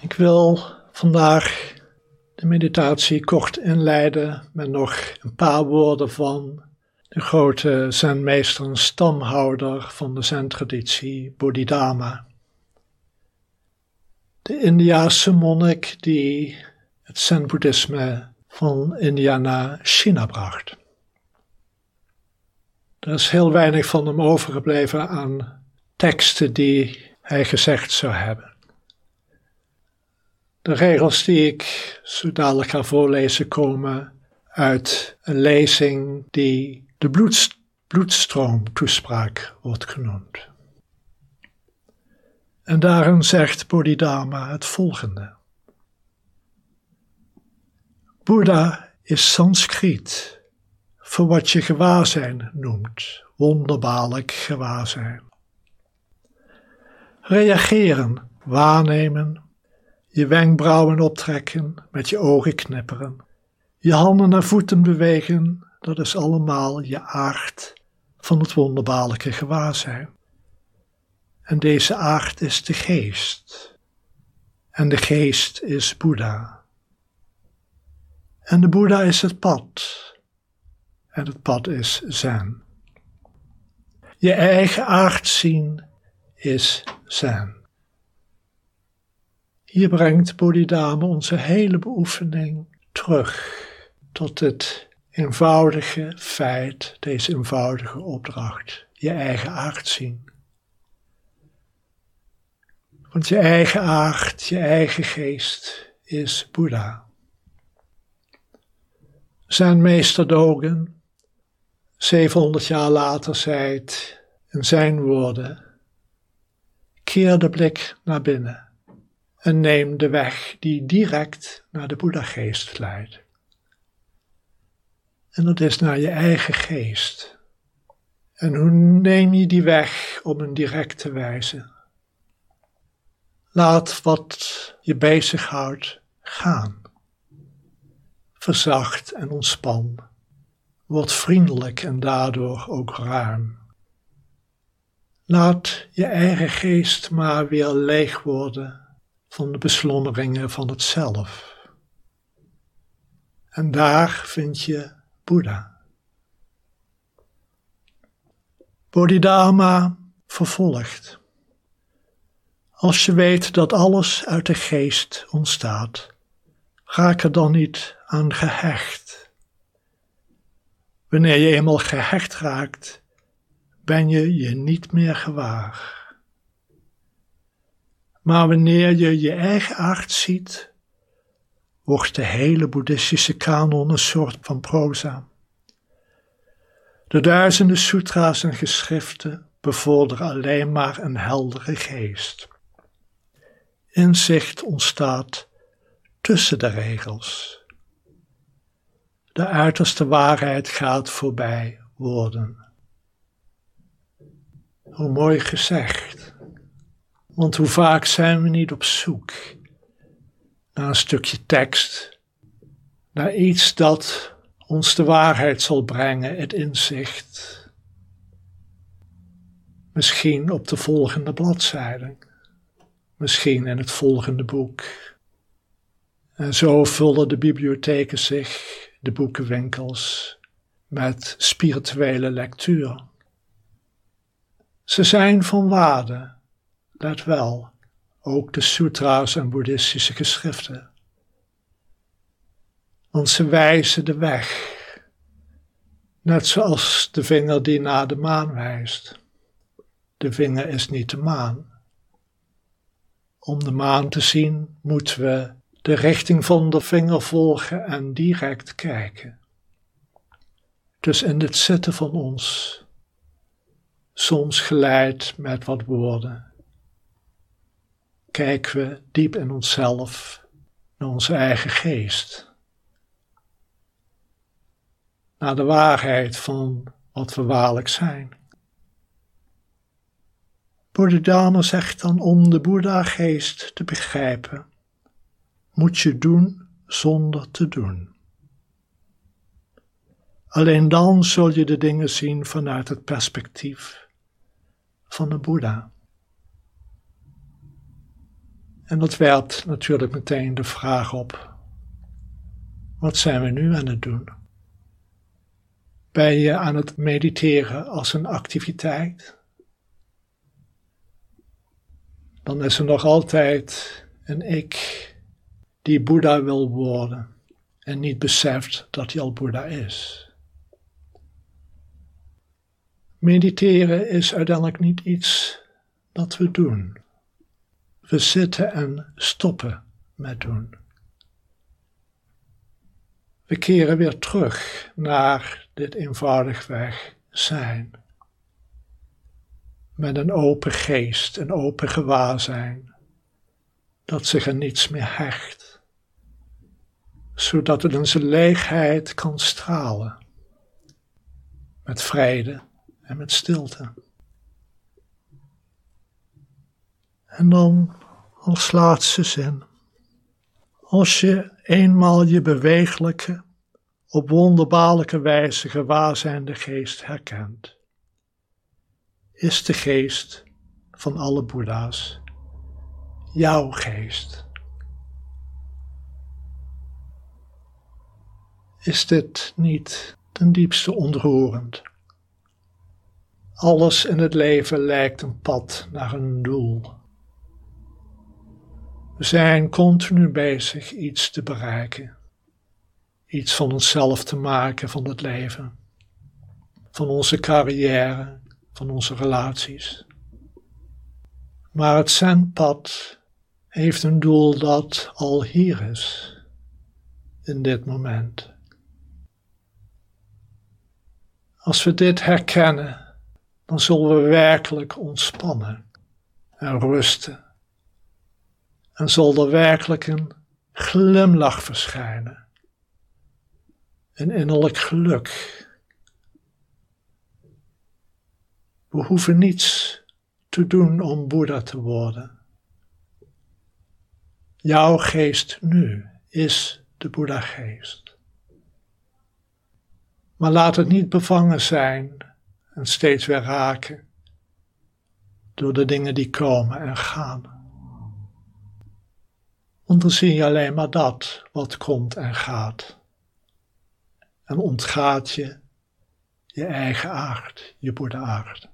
Ik wil vandaag de meditatie kort inleiden met nog een paar woorden van de grote zenmeester en stamhouder van de zen-traditie, Bodhidharma. De Indiase monnik die het zen-boeddhisme van India naar China bracht. Er is heel weinig van hem overgebleven aan teksten die hij gezegd zou hebben. De regels die ik zo dadelijk ga voorlezen komen uit een lezing die de bloedstroomtoespraak wordt genoemd. En daarin zegt Bodhidharma het volgende. Boeddha is Sanskriet voor wat je gewaarzijn noemt, wonderbaarlijk gewaarzijn. Reageren, waarnemen, je wenkbrauwen optrekken, met je ogen knipperen, je handen naar voeten bewegen, dat is allemaal je aard van het wonderbaarlijke gewaarzijn. En deze aard is de geest. En de geest is Boeddha. En de Boeddha is het pad. En het pad is Zen. Je eigen aard zien is Zen. Hier brengt Bodhidharma onze hele beoefening terug tot het eenvoudige feit, deze eenvoudige opdracht, je eigen aard zien. Want je eigen aard, je eigen geest is Boeddha. Zijn meester Dogen, 700 jaar later, zei in zijn woorden: keer de blik naar binnen en neem de weg die direct naar de Boeddha-geest leidt. En dat is naar je eigen geest. En hoe neem je die weg op een directe wijze? Laat wat je bezighoudt gaan. Verzacht en ontspan. Word vriendelijk en daardoor ook ruim. Laat je eigen geest maar weer leeg worden van de beslommeringen van het zelf. En daar vind je Boeddha. Bodhidharma vervolgt. Als je weet dat alles uit de geest ontstaat, raak er dan niet aan gehecht. Wanneer je eenmaal gehecht raakt, ben je je niet meer gewaar. Maar wanneer je je eigen aard ziet, wordt de hele boeddhistische kanon een soort van proza. De duizenden sutra's en geschriften bevorderen alleen maar een heldere geest. Inzicht ontstaat tussen de regels. De uiterste waarheid gaat voorbij woorden. Hoe mooi gezegd. Want hoe vaak zijn we niet op zoek naar een stukje tekst, naar iets dat ons de waarheid zal brengen, het inzicht. Misschien op de volgende bladzijde, misschien in het volgende boek. En zo vullen de bibliotheken zich, de boekenwinkels, met spirituele lectuur. Ze zijn van waarde Let wel, ook de sutra's en boeddhistische geschriften. Want ze wijzen de weg, net zoals de vinger die naar de maan wijst. De vinger is niet de maan. Om de maan te zien moeten we de richting van de vinger volgen en direct kijken. Dus in het zitten van ons, soms geleid met wat woorden, kijken we diep in onszelf, naar onze eigen geest. Naar de waarheid van wat we waarlijk zijn. Bodhidharma zegt dan om de Boeddha-geest te begrijpen, moet je doen zonder te doen. Alleen dan zul je de dingen zien vanuit het perspectief van de Boeddha. En dat werpt natuurlijk meteen de vraag op: wat zijn we nu aan het doen? Ben je aan het mediteren als een activiteit? Dan is er nog altijd een ik die Boeddha wil worden en niet beseft dat hij al Boeddha is. Mediteren is uiteindelijk niet iets dat we doen. We zitten en stoppen met doen. We keren weer terug naar dit eenvoudigweg zijn. Met een open geest, een open gewaarzijn, dat zich aan niets meer hecht, zodat het in zijn leegheid kan stralen, met vrede en met stilte. En dan als laatste zin. Als je eenmaal je bewegelijke, op wonderbaarlijke wijze gewaarzijnde geest herkent, is de geest van alle Boeddha's jouw geest. Is dit niet ten diepste ontroerend? Alles in het leven lijkt een pad naar een doel. We zijn continu bezig iets te bereiken, iets van onszelf te maken van het leven, van onze carrière, van onze relaties. Maar het zendpad heeft een doel dat al hier is, in dit moment. Als we dit herkennen, dan zullen we werkelijk ontspannen en rusten. En zal er werkelijk een glimlach verschijnen. Een innerlijk geluk. We hoeven niets te doen om Boeddha te worden. Jouw geest nu is de Boeddha-geest. Maar laat het niet bevangen zijn en steeds weer raken door de dingen die komen en gaan. Want dan zie je alleen maar dat wat komt en gaat. En ontgaat je je eigen aard, je boeddha-aard.